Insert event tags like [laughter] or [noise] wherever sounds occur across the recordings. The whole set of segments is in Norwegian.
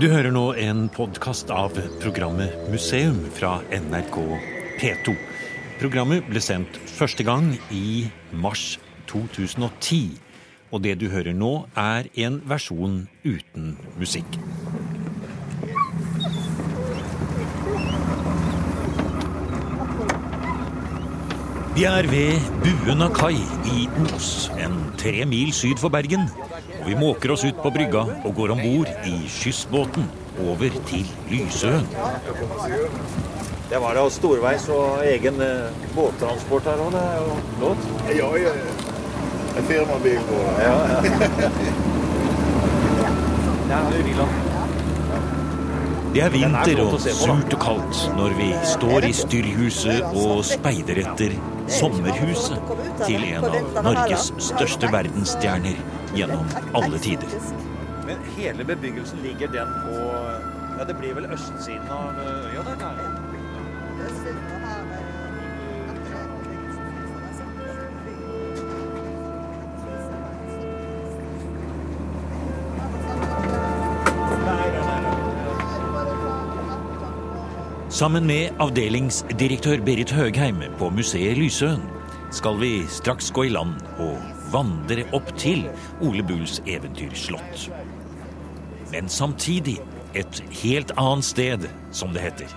Du hører nå en podkast av programmet Museum fra NRK P2. Programmet ble sendt første gang i mars 2010. Og det du hører nå, er en versjon uten musikk. Vi er ved Buena kai i Os, en tre mil syd for Bergen. Vi måker oss ut på brygga og går om bord i skyssbåten over til Lysøen. Det var da storveis og egen eh, båttransport her òg. Det er jo flott. Ja, ja. En firmabil på Ja, ja. [laughs] Det er er vinter er og surt og kaldt når vi står i styrhuset og speider etter sommerhuset til en av Norges største verdensstjerner gjennom alle tider. Men hele bebyggelsen ligger den på Ja, det blir vel østsiden av øya der? eller? Sammen med avdelingsdirektør Berit Høgheim på museet Lysøen skal vi straks gå i land og vandre opp til Ole Bulls eventyrslott. Men samtidig et helt annet sted, som det heter.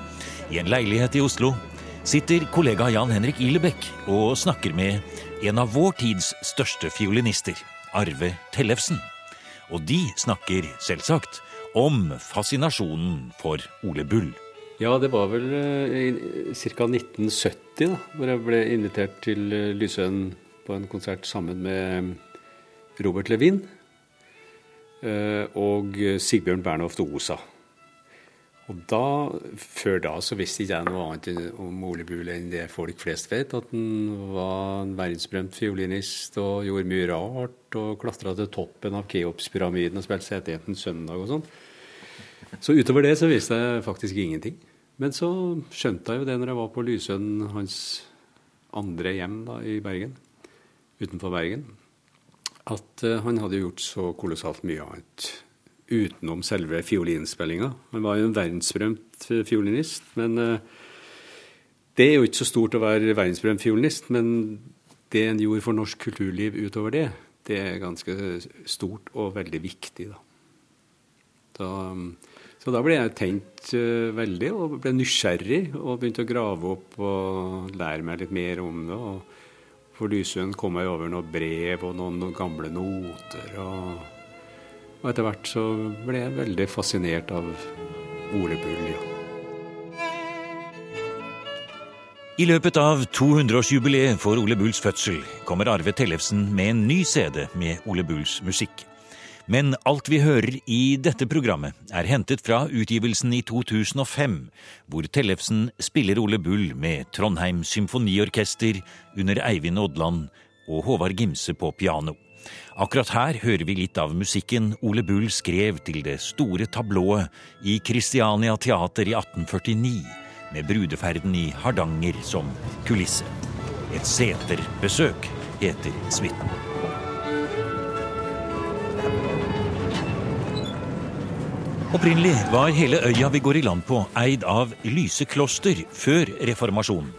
I en leilighet i Oslo sitter kollega Jan Henrik Illebekk og snakker med en av vår tids største fiolinister, Arve Tellefsen. Og de snakker selvsagt om fascinasjonen for Ole Bull. Ja, det var vel eh, ca. 1970 da, hvor jeg ble invitert til eh, Lysøen på en konsert sammen med Robert Levin eh, og Sigbjørn Bernhoft Osa. Og da, Før da så visste ikke jeg noe annet om Ole Bull enn det folk flest vet. At han var en verdensberømt fiolinist og gjorde mye rart. Og klatra til toppen av Keopspyramiden og spilte Setejenten søndag og sånn. Så utover det så visste jeg faktisk ingenting. Men så skjønte jeg jo det når jeg var på Lysøen, hans andre hjem da i Bergen, utenfor Bergen, at eh, han hadde gjort så kolossalt mye annet utenom selve fiolinspillinga. Han var jo en verdensberømt eh, fiolinist, men eh, det er jo ikke så stort å være verdensberømt fiolinist. Men det en gjorde for norsk kulturliv utover det, det er ganske stort og veldig viktig, da. Da, så da ble jeg tent eh, veldig og ble nysgjerrig og begynte å grave opp og lære meg litt mer om det. Og for Lysøen kom jeg over noen brev og noen, noen gamle noter. Og, og etter hvert så ble jeg veldig fascinert av Ole Bull. Ja. I løpet av 200-årsjubileet for Ole Bulls fødsel kommer Arve Tellefsen med en ny CD med Ole Bulls musikk. Men alt vi hører i dette programmet, er hentet fra utgivelsen i 2005, hvor Tellefsen spiller Ole Bull med Trondheim Symfoniorkester under Eivind Odland og Håvard Gimse på piano. Akkurat her hører vi litt av musikken Ole Bull skrev til det store tablået i Christiania Teater i 1849, med brudeferden i Hardanger som kulisse. Et seterbesøk heter suiten. Opprinnelig var hele øya vi går i land på, eid av Lyse kloster før reformasjonen.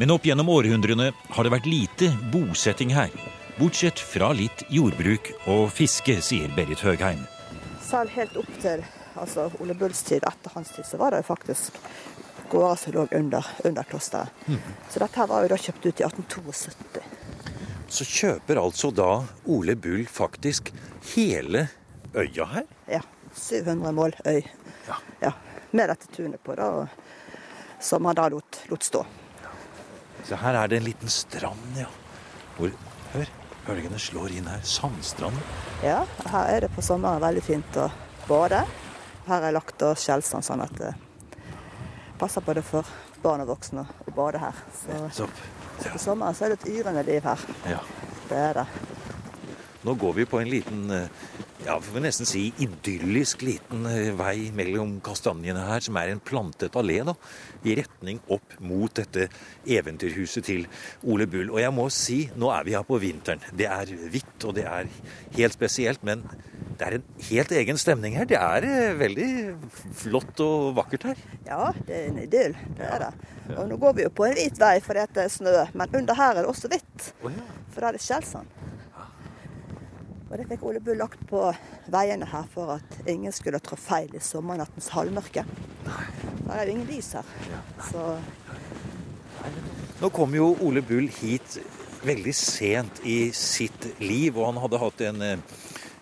Men opp gjennom århundrene har det vært lite bosetting her. Bortsett fra litt jordbruk og fiske, sier Berit Høgheim. Selv helt opp til altså Ole Bulls tid, etter hans tid, så var det jo faktisk gårder som lå under, under klosteret. Så dette her var jo da kjøpt ut i 1872. Så kjøper altså da Ole Bull faktisk hele øya her? Ja. 700 mål øy. Ja. Med dette tunet på, da, som han da lot, lot stå. Så her er det en liten strand, ja. Hvor, hør, bølgene slår inn her. Sandstranden. Ja, her er det på sommeren veldig fint å bade. Her er lagt og skjellsand, sånn at det passer både for barn og voksne å bade her. Så på sommeren så er det et yrende liv her. Ja. Det er det. Nå går vi på en liten, eh, ja, får vi nesten si idyllisk liten eh, vei mellom kastanjene her, som er en plantet allé, da, i retning opp mot dette eventyrhuset til Ole Bull. Og jeg må si, nå er vi her på vinteren. Det er hvitt, og det er helt spesielt, men Det er en helt egen stemning her. Det er eh, veldig flott og vakkert her. Ja, det er en idyll. Det er det. Og nå går vi jo på en hvit vei fordi det er snø, men under her er det også hvitt. For da er det skjellsand. Og det fikk Ole Bull lagt på veiene her for at ingen skulle trå feil i sommernattens halvmørke. Det er jo ingen lys her. Så Nå kom jo Ole Bull hit veldig sent i sitt liv, og han hadde hatt en,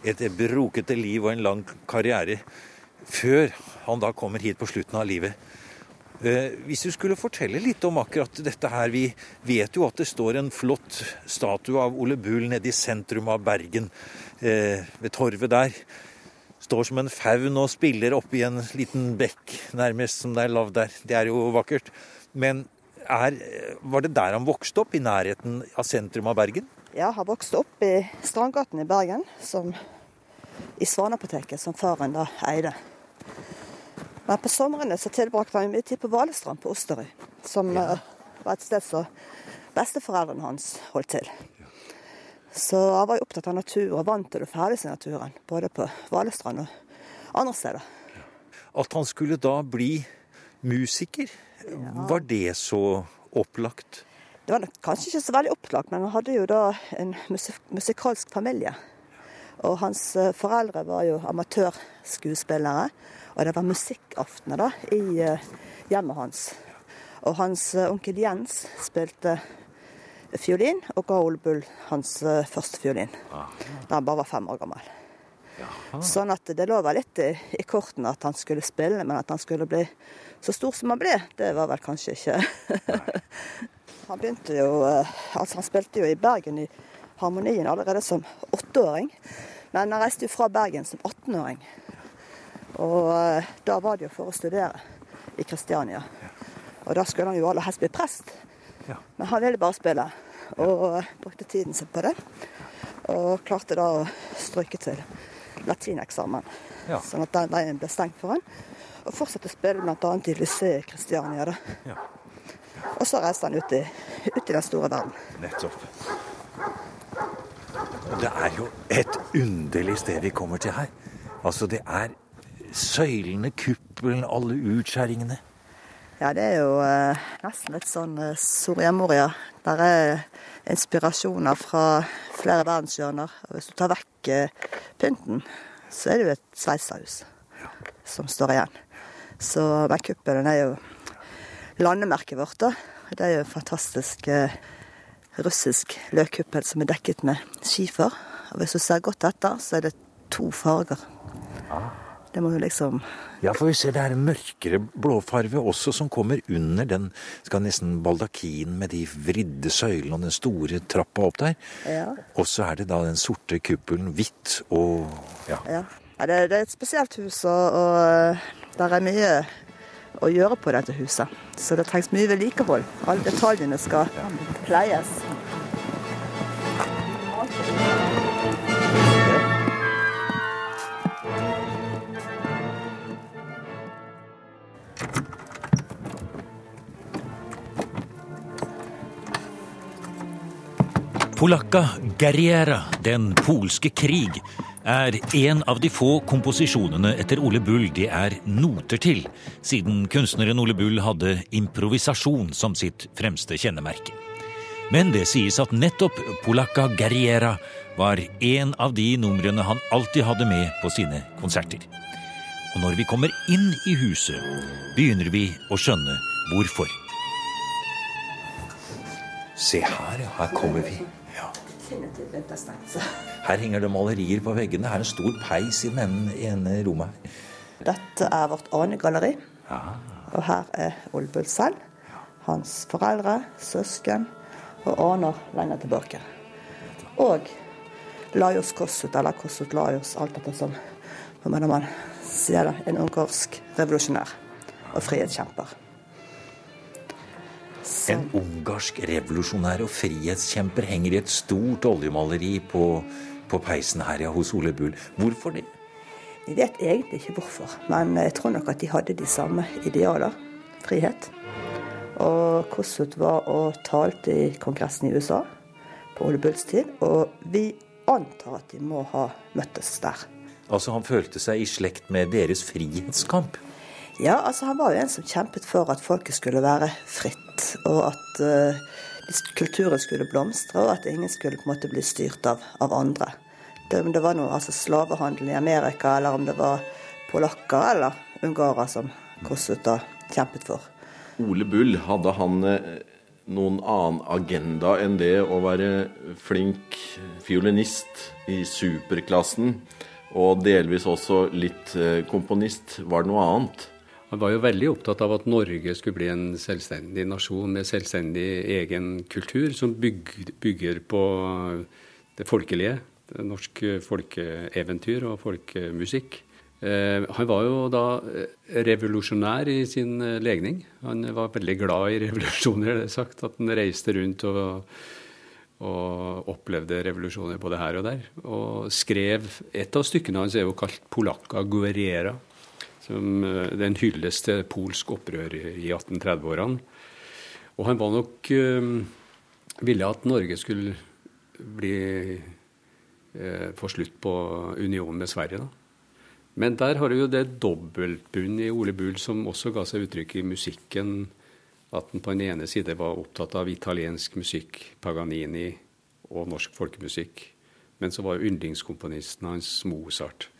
et brokete liv og en lang karriere før han da kommer hit på slutten av livet. Eh, Hvis du skulle fortelle litt om akkurat dette her. Vi vet jo at det står en flott statue av Ole Bull nede i sentrum av Bergen, eh, ved torvet der. Står som en faun og spiller oppi en liten bekk, nærmest som det er lagd der. Det er jo vakkert. Men er, var det der han vokste opp, i nærheten av sentrum av Bergen? ja, har vokst opp i Strandgaten i Bergen, som, i Svanapoteket, som faren da eide. Men på somrene så tilbrakte han mye tid på Valestrand på Osterøy, som eh, var et sted som besteforeldrene hans holdt til. Så han var jo opptatt av natur og vant til å ferdes i naturen, både på Valestrand og andre steder. At han skulle da bli musiker, var det så opplagt? Det var kanskje ikke så veldig opplagt, men han hadde jo da en musik musikalsk familie. Og hans eh, foreldre var jo amatørskuespillere, og det var musikkaftener da i eh, hjemmet hans. Og hans eh, onkel Jens spilte fiolin, og ga Ole Bull hans eh, første fiolin da han bare var fem år gammel. Sånn at det lå vel litt i, i kortene at han skulle spille, men at han skulle bli så stor som han ble, det var vel kanskje ikke [laughs] Han begynte jo Altså, han spilte jo i Bergen i Harmonien allerede som åtteåring. Men han reiste jo fra Bergen som 18-åring. Og eh, da var det jo for å studere i Kristiania. Og da skulle han jo aller helst bli prest. Ja. Men han ville bare spille, og eh, brukte tiden sin på det. Og klarte da å stryke til latineksamen. Ja. Sånn at den veien ble stengt for han. Og fortsatte å spille bl.a. i Lycée Kristiania. da. Ja. Og så reiste han ut i, ut i den store verden. Nettopp. Det er jo et underlig sted vi kommer til her. Altså, det er søylene, kuppelen, alle utskjæringene. Ja, det er jo eh, nesten litt sånn eh, Soria Moria. Der er inspirasjoner fra flere verdenshjørner. Og hvis du tar vekk eh, pynten, så er det jo et sveitserhus som står igjen. Så den kuppelen er jo landemerket vårt, da. Det er jo en fantastisk eh, russisk løkkuppel som er dekket med skifer. Og hvis du ser godt etter, så er det to farger. Det må jo liksom Ja, for vi ser det er en mørkere blåfarve også som kommer under den skal nesten baldakinen med de vridde søylene og den store trappa opp der. Ja. Og så er det da den sorte kuppelen hvitt og ja. Ja. ja det, det er et spesielt hus, og, og det er mye å gjøre på dette huset. Så det trengs mye vedlikehold. Alle detaljene skal pleies. Polacca Guerriera, Den polske krig, er en av de få komposisjonene etter Ole Bull det er noter til, siden kunstneren Ole Bull hadde improvisasjon som sitt fremste kjennemerke. Men det sies at nettopp Polakka Guerriera var en av de numrene han alltid hadde med på sine konserter. Og når vi kommer inn i huset, begynner vi å skjønne hvorfor. Se her, ja. Her kommer vi. Her henger det malerier på veggene. Her er en stor peis i den ene- ene rommet. her. Dette er vårt anegalleri. Ja. Og her er Ole Bull selv. Hans foreldre, søsken og aner lenger tilbake. Og Lajos Kossuth, eller Kossuth Lajos, alt etter som på hvordan man sier det. En ungarsk revolusjonær og frihetskjemper. En ungarsk revolusjonær og frihetskjemper henger i et stort oljemaleri på, på peisen her ja, hos Ole Bull. Hvorfor det? Jeg vet egentlig ikke hvorfor, men jeg tror nok at de hadde de samme idealer. Frihet. Og Kossuth var og talte i Kongressen i USA på Ole Bulls tid, og vi antar at de må ha møttes der. Altså Han følte seg i slekt med deres frihetskamp? Ja, altså han var jo en som kjempet for at folket skulle være fritt, og at uh, kulturen skulle blomstre, og at ingen skulle på en måte bli styrt av, av andre. Det, om det var noe altså slavehandel i Amerika, eller om det var polakker eller ungarer som Kossuta kjempet for. Ole Bull, hadde han eh, noen annen agenda enn det å være flink fiolinist i superklassen, og delvis også litt eh, komponist? Var det noe annet? Han var jo veldig opptatt av at Norge skulle bli en selvstendig nasjon med selvstendig egen kultur, som bygger, bygger på det folkelige. Det norsk folkeeventyr og folkemusikk. Eh, han var jo da eh, revolusjonær i sin eh, legning. Han var veldig glad i [laughs] revolusjoner, det er sagt. At han reiste rundt og, og opplevde revolusjoner både her og der. Og skrev Et av stykkene hans er jo kalt 'Polakka Guerriera'. Som den det er en hyllest til polsk opprør i 1830-årene. Og han var nok øh, ville at Norge skulle bli øh, få slutt på unionen med Sverige. da. Men der har du jo det dobbeltbundet i Ole Bull som også ga seg uttrykk i musikken. At han på den ene side var opptatt av italiensk musikk, Paganini og norsk folkemusikk. Men så var jo yndlingskomponisten hans Mozart.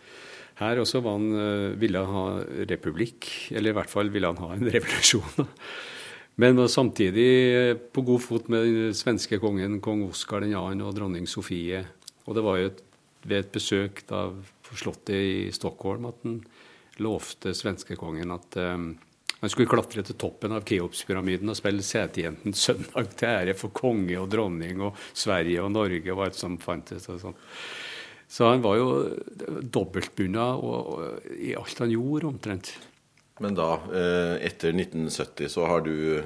Her også han, eh, ville han ha republikk, eller i hvert fall ville han ha en [laughs] revolusjon. Men samtidig eh, på god fot med den svenske kongen, kong Oskar 2. og dronning Sofie. Og det var jo et, ved et besøk da på slottet i Stockholm at han lovte svenskekongen at um, han skulle klatre til toppen av Keopspyramiden og spille Setejenten søndag til ære for konge og dronning og Sverige og Norge og alt som fantes. og sånt. Så han var jo dobbeltbunna i alt han gjorde, omtrent. Men da, eh, etter 1970, så har du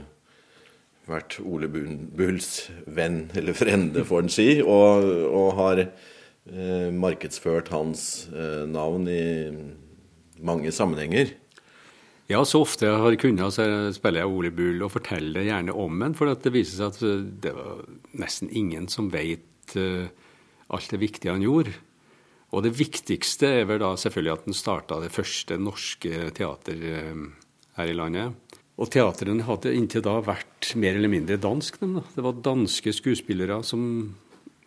vært Ole Bulls venn, eller frende, får en si, og, og har eh, markedsført hans eh, navn i mange sammenhenger. Ja, så ofte jeg har kunnet, så spiller jeg Ole Bull og forteller gjerne om ham. For det viser seg at det var nesten ingen som vet alt det viktige han gjorde. Og det viktigste er vel da selvfølgelig at den starta det første norske teater eh, her i landet. Og teateren hadde inntil da vært mer eller mindre dansk. Det var danske skuespillere som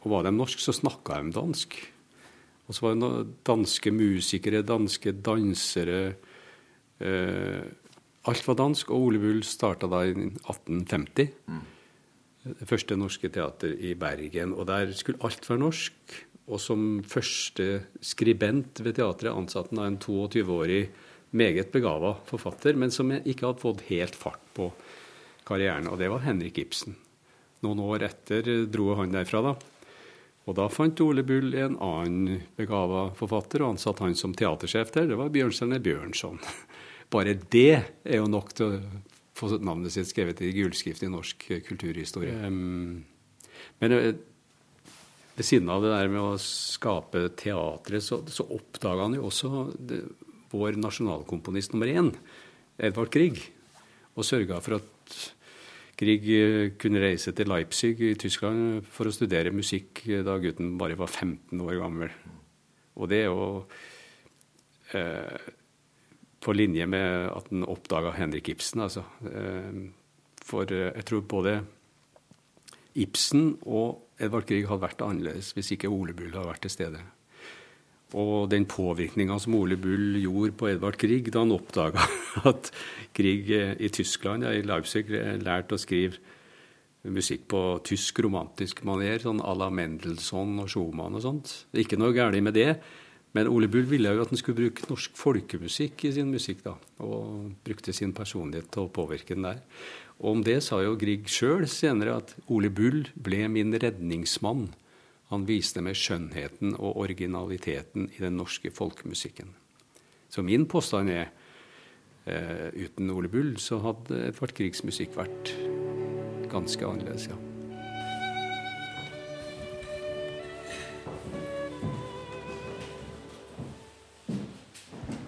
Og var de norske, så snakka de dansk. Og så var det danske musikere, danske dansere eh, Alt var dansk. Og Ole Bull starta da i 1850. Mm. Det første norske teater i Bergen. Og der skulle alt være norsk. Og som første skribent ved teatret ansatte han en 22-årig meget begava forfatter, men som ikke hadde fått helt fart på karrieren. Og det var Henrik Ibsen. Noen år etter dro han derfra, da. Og da fant Ole Bull en annen begava forfatter og ansatte han som teatersjef der. Det var Bjørnstjerne Bjørnson. [laughs] Bare det er jo nok til å få navnet sitt skrevet i gullskrift i norsk kulturhistorie. Men eh, ved siden av det der med å skape teatret, så, så oppdaga han jo også det, vår nasjonalkomponist nummer én, Edvard Grieg, og sørga for at Grieg eh, kunne reise til Leipzig i Tyskland for å studere musikk da gutten bare var 15 år gammel. Og det er jo eh, på linje med at han oppdaga Henrik Ibsen, altså. Eh, for eh, jeg tror både Ibsen og Edvard Grieg hadde vært annerledes hvis ikke Ole Bull hadde vært til stede. Og den påvirkninga som Ole Bull gjorde på Edvard Grieg da han oppdaga [laughs] at Grieg eh, i Tyskland, ja, i Leipzig, eh, lærte å skrive musikk på tysk romantisk maner, sånn à la Mendelssohn og Schumann og sånt. Ikke noe galt med det, men Ole Bull ville jo at han skulle bruke norsk folkemusikk i sin musikk, da, og brukte sin personlighet til å påvirke den der. Og om det sa jo Grieg sjøl senere at Ole Bull ble min redningsmann. Han viste meg skjønnheten og originaliteten i den norske folkemusikken. Så min påstand er eh, uten Ole Bull så hadde Edvard Griegs musikk vært ganske annerledes, ja.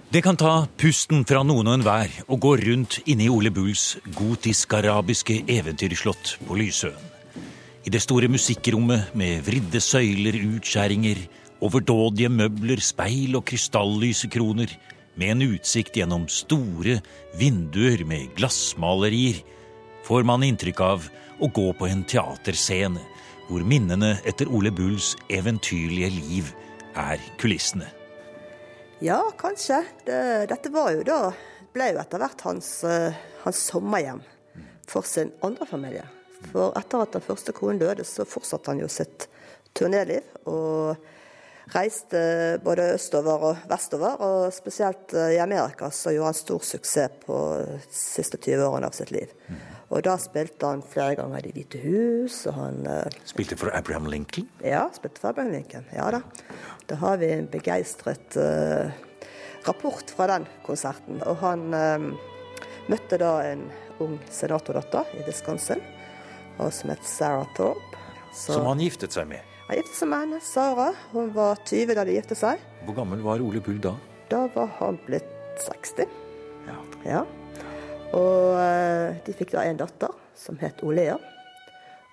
Det kan ta pusten fra noen og enhver å gå rundt inne i Ole Bulls gotisk-arabiske eventyrslott på Lysøen. I det store musikkrommet med vridde søyler, utskjæringer overdådige møbler, speil og krystallysekroner, med en utsikt gjennom store vinduer med glassmalerier, får man inntrykk av å gå på en teaterscene, hvor minnene etter Ole Bulls eventyrlige liv er kulissene. Ja, kanskje. Det, dette var jo da ble jo etter hvert hans, uh, hans sommerhjem for sin andre familie. For etter at den første konen døde, så fortsatte han jo sitt turnéliv. Og reiste både østover og vestover. Og spesielt uh, i Amerika så gjorde han stor suksess på de siste 20 årene av sitt liv. Og da spilte han flere ganger i Det hvite hus. og han... Uh, spilte for Abraham Lincoln? Ja, spilte for Abraham Lincoln. Ja da. Da har vi en begeistret uh, rapport fra den konserten. Og han um, møtte da en ung senatordatter i Wisconsin som het Sarah Thorpe. Så, som han giftet seg med? Han giftet seg med henne. Sara. Hun var 20 da de giftet seg. Hvor gammel var Ole Bull da? Da var han blitt 60. Ja. ja. Og uh, de fikk da en datter som het Olea.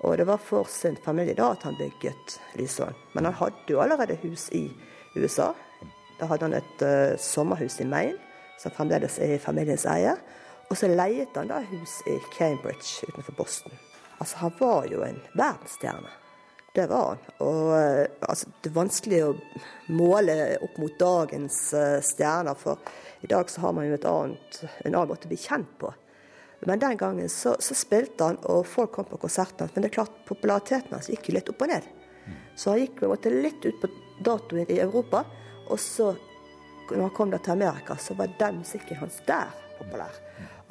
Og det var for sin familie da at han bygget Lysholm. Men han hadde jo allerede hus i USA. Da hadde han et uh, sommerhus i Maine, som fremdeles er i familiens eie. Og så leiet han da hus i Cambridge utenfor Boston. Altså, han var jo en verdensstjerne. Det var han. Og uh, altså, det er vanskelig å måle opp mot dagens uh, stjerner, for i dag så har man jo annet, en annen måte å bli kjent på. Men den gangen så, så spilte han, og folk kom på konsertene. Men det er klart, populariteten hans gikk jo litt opp og ned. Så han gikk måte litt ut på datoen i Europa. Og så, når han kom til Amerika, så var den musikken hans der populær.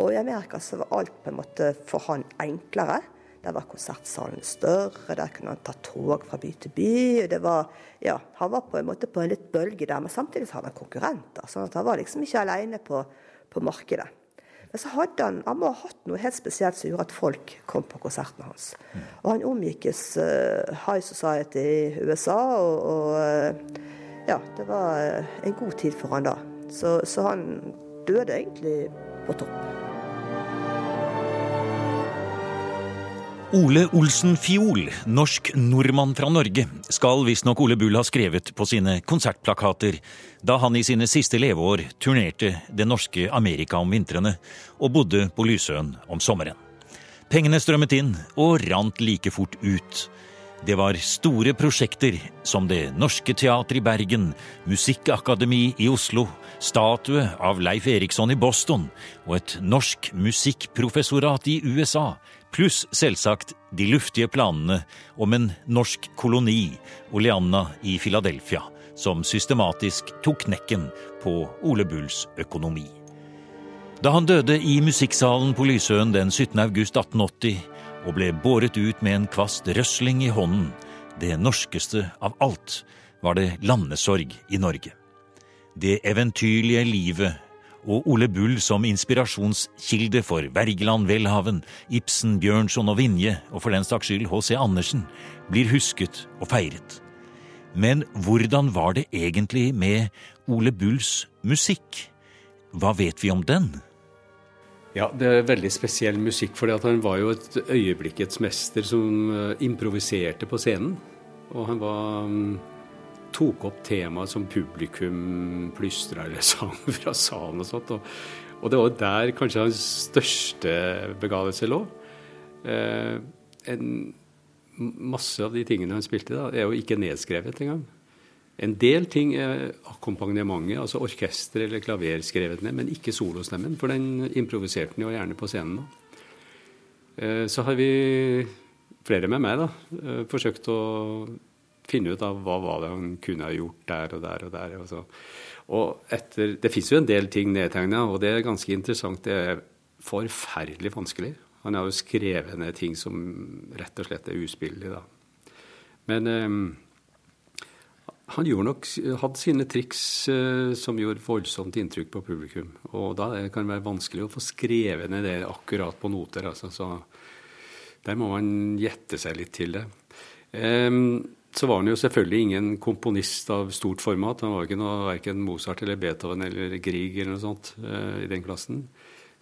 Og i Amerika så var alt på en måte for han enklere. Der var konsertsalen større, der kunne han ta tog fra by til by. Det var, ja, han var på en måte på en litt bølge der, men samtidig så hadde han konkurrenter. sånn at han var liksom ikke alene på, på markedet. Men så hadde han, han må ha hatt noe helt spesielt som gjorde at folk kom på konsertene hans. Og han omgikkes uh, High Society i USA, og, og uh, ja, det var eh, en god tid for han da. Så, så han døde egentlig på topp. Ole Olsen Fiol, norsk nordmann fra Norge, skal visstnok Ole Bull ha skrevet på sine konsertplakater da han i sine siste leveår turnerte det norske Amerika om vintrene og bodde på Lysøen om sommeren. Pengene strømmet inn og rant like fort ut. Det var store prosjekter som Det Norske Teatret i Bergen, Musikkakademi i Oslo, statue av Leif Eriksson i Boston og et norsk musikkprofessorat i USA, pluss selvsagt de luftige planene om en norsk koloni, Oleanna i Philadelphia, som systematisk tok knekken på Ole Bulls økonomi. Da han døde i musikksalen på Lysøen den 17. august 1880, og ble båret ut med en kvast røsling i hånden. Det norskeste av alt var det landesorg i Norge. Det eventyrlige livet og Ole Bull som inspirasjonskilde for Wergeland, Welhaven, Ibsen, Bjørnson og Vinje, og for den saks skyld H.C. Andersen, blir husket og feiret. Men hvordan var det egentlig med Ole Bulls musikk? Hva vet vi om den? Ja, det er veldig spesiell musikk, for han var jo et øyeblikkets mester som eh, improviserte på scenen. Og han var, mm, tok opp temaer som publikum plystra eller [laughs] sang fra salen og sånt. Og, og, det var der kanskje hans største begavelse lå. Eh, en, masse av de tingene han spilte, da, er jo ikke nedskrevet engang. En del ting er akkompagnementet, altså orkester eller klaver skrevet ned, men ikke solostemmen, for den improviserte han jo gjerne på scenen. Eh, så har vi, flere med meg, da, eh, forsøkt å finne ut av hva var det han kunne ha gjort der og der og der. Og, så. og etter, Det fins jo en del ting nedtegna, og det er ganske interessant. Det er forferdelig vanskelig. Han har jo skrevet ned ting som rett og slett er uspillige, da. Men han nok, hadde sine triks eh, som gjorde voldsomt inntrykk på publikum. Og da kan det være vanskelig å få skrevet ned det akkurat på noter. Altså, så der må man gjette seg litt til det. Eh, så var han jo selvfølgelig ingen komponist av stort format. Han var ikke noe, verken Mozart eller Beethoven eller Grieg eller noe sånt eh, i den klassen.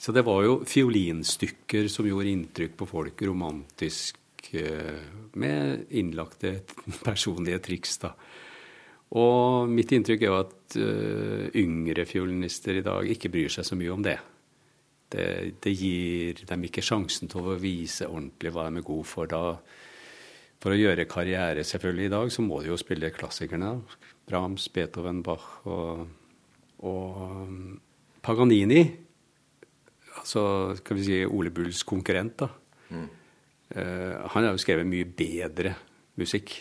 Så det var jo fiolinstykker som gjorde inntrykk på folk, romantisk, eh, med innlagte [laughs] personlige triks. da. Og mitt inntrykk er jo at uh, yngre fiolinister i dag ikke bryr seg så mye om det. det. det. gir dem ikke sjansen til å vise ordentlig hva de er gode for. Da, for å gjøre karriere selvfølgelig i dag, så må de jo spille klassikerne. Brahms, Beethoven, Bach og, og um, Paganini. Altså skal vi si Ole Bulls konkurrent, da. Mm. Uh, han har jo skrevet mye bedre musikk.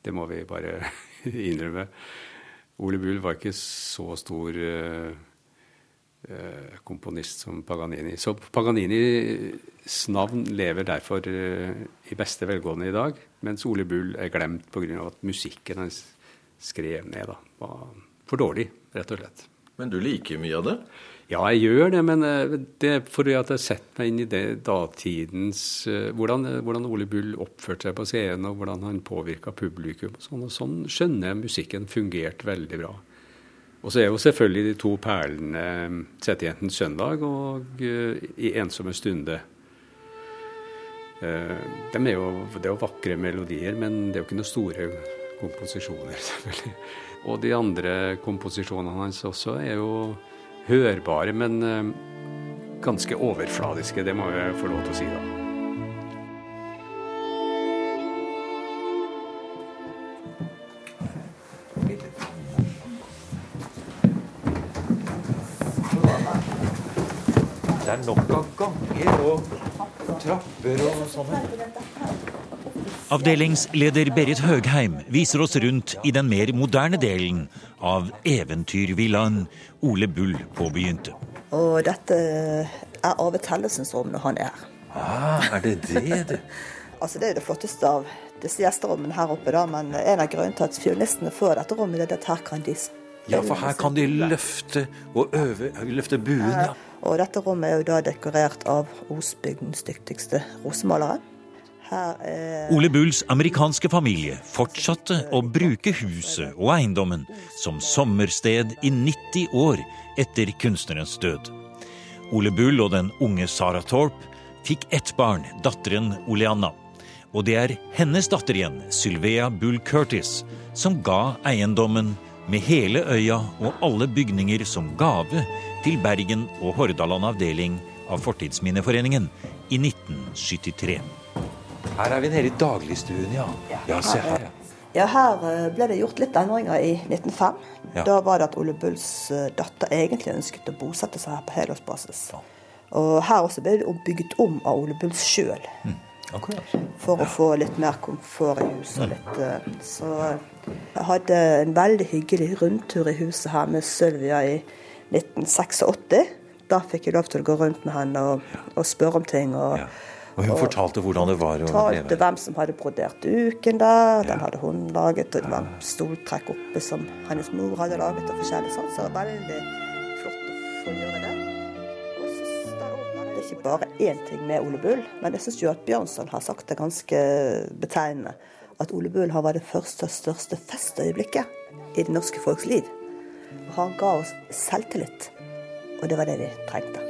Det må vi bare [laughs] innrømme. Ole Bull var ikke så stor uh, uh, komponist som Paganini. Så Paganinis navn lever derfor uh, i beste velgående i dag, mens Ole Bull er glemt pga. at musikken han skrev ned, da, var for dårlig, rett og slett. Men du liker mye av det? Ja, jeg gjør det, men eh, det er fordi at jeg setter meg inn i det datidens uh, hvordan, eh, hvordan, Ole Bull oppførte seg på scenen, og hvordan han påvirka publikum. Og sånn, og sånn skjønner jeg musikken fungerte veldig bra. Og så er jo selvfølgelig de to perlene 'Settejentens søndag' og 'I ensomme stunde'. De er jo, det er jo vakre melodier, men det er jo ikke noen store komposisjoner, [laughs] selvfølgelig. Og de andre komposisjonene hans også er jo hørbare, men eh, ganske overfladiske. Det må jeg få lov til å si, da. Det er nok av ganger og trapper og sånne. Avdelingsleder Berit Høgheim viser oss rundt i den mer moderne delen av eventyrvillaen Ole Bull påbegynte. Og dette er Arve Tellesens rom når han er her. Ah, er det det, [laughs] du? altså Det er det flotteste av disse gjesterommene her oppe, da, men en av grunnene til at fiolinistene får dette rommet, er at her kan de Ja, for her kan de løfte og øve, løfte buen, ja. Og dette rommet er jo da dekorert av Osbygdens dyktigste rosemalere. Ole Bulls amerikanske familie fortsatte å bruke huset og eiendommen som sommersted i 90 år etter kunstnerens død. Ole Bull og den unge Sara Thorpe fikk ett barn, datteren Oleanna. Og det er hennes datter igjen, Sylvia Bull Curtis, som ga eiendommen med hele øya og alle bygninger som gave til Bergen og Hordaland avdeling av Fortidsminneforeningen i 1973. Her er vi nede i dagligstuen, ja. Ja, se her, ja. Her eh, ble det gjort litt endringer i 1905. Ja. Da var det at Ole Bulls eh, datter egentlig ønsket å bosette seg her på helårsbasis. Ja. Og her også ble det bygget om av Ole Bulls sjøl. Mm. For å få litt mer komfort i huset. Litt, eh, så jeg hadde en veldig hyggelig rundtur i huset her med Sylvia i 1986. Da fikk jeg lov til å gå rundt med henne og, og spørre om ting. og. Og hun og fortalte hvordan det var å fortalte hvem som hadde brodert duken der. Den hadde hun laget. Og det var stoltrekk oppe som hennes mor hadde laget. og forskjellig sånn, Så det var veldig flott å få gjøre det. Det er ikke bare én ting med Ole Bull, men jeg syns at Bjørnson har sagt det ganske betegnende. At Ole Bull har vært det første og største festøyeblikket i det norske folks liv. Og han ga oss selvtillit. Og det var det vi trengte.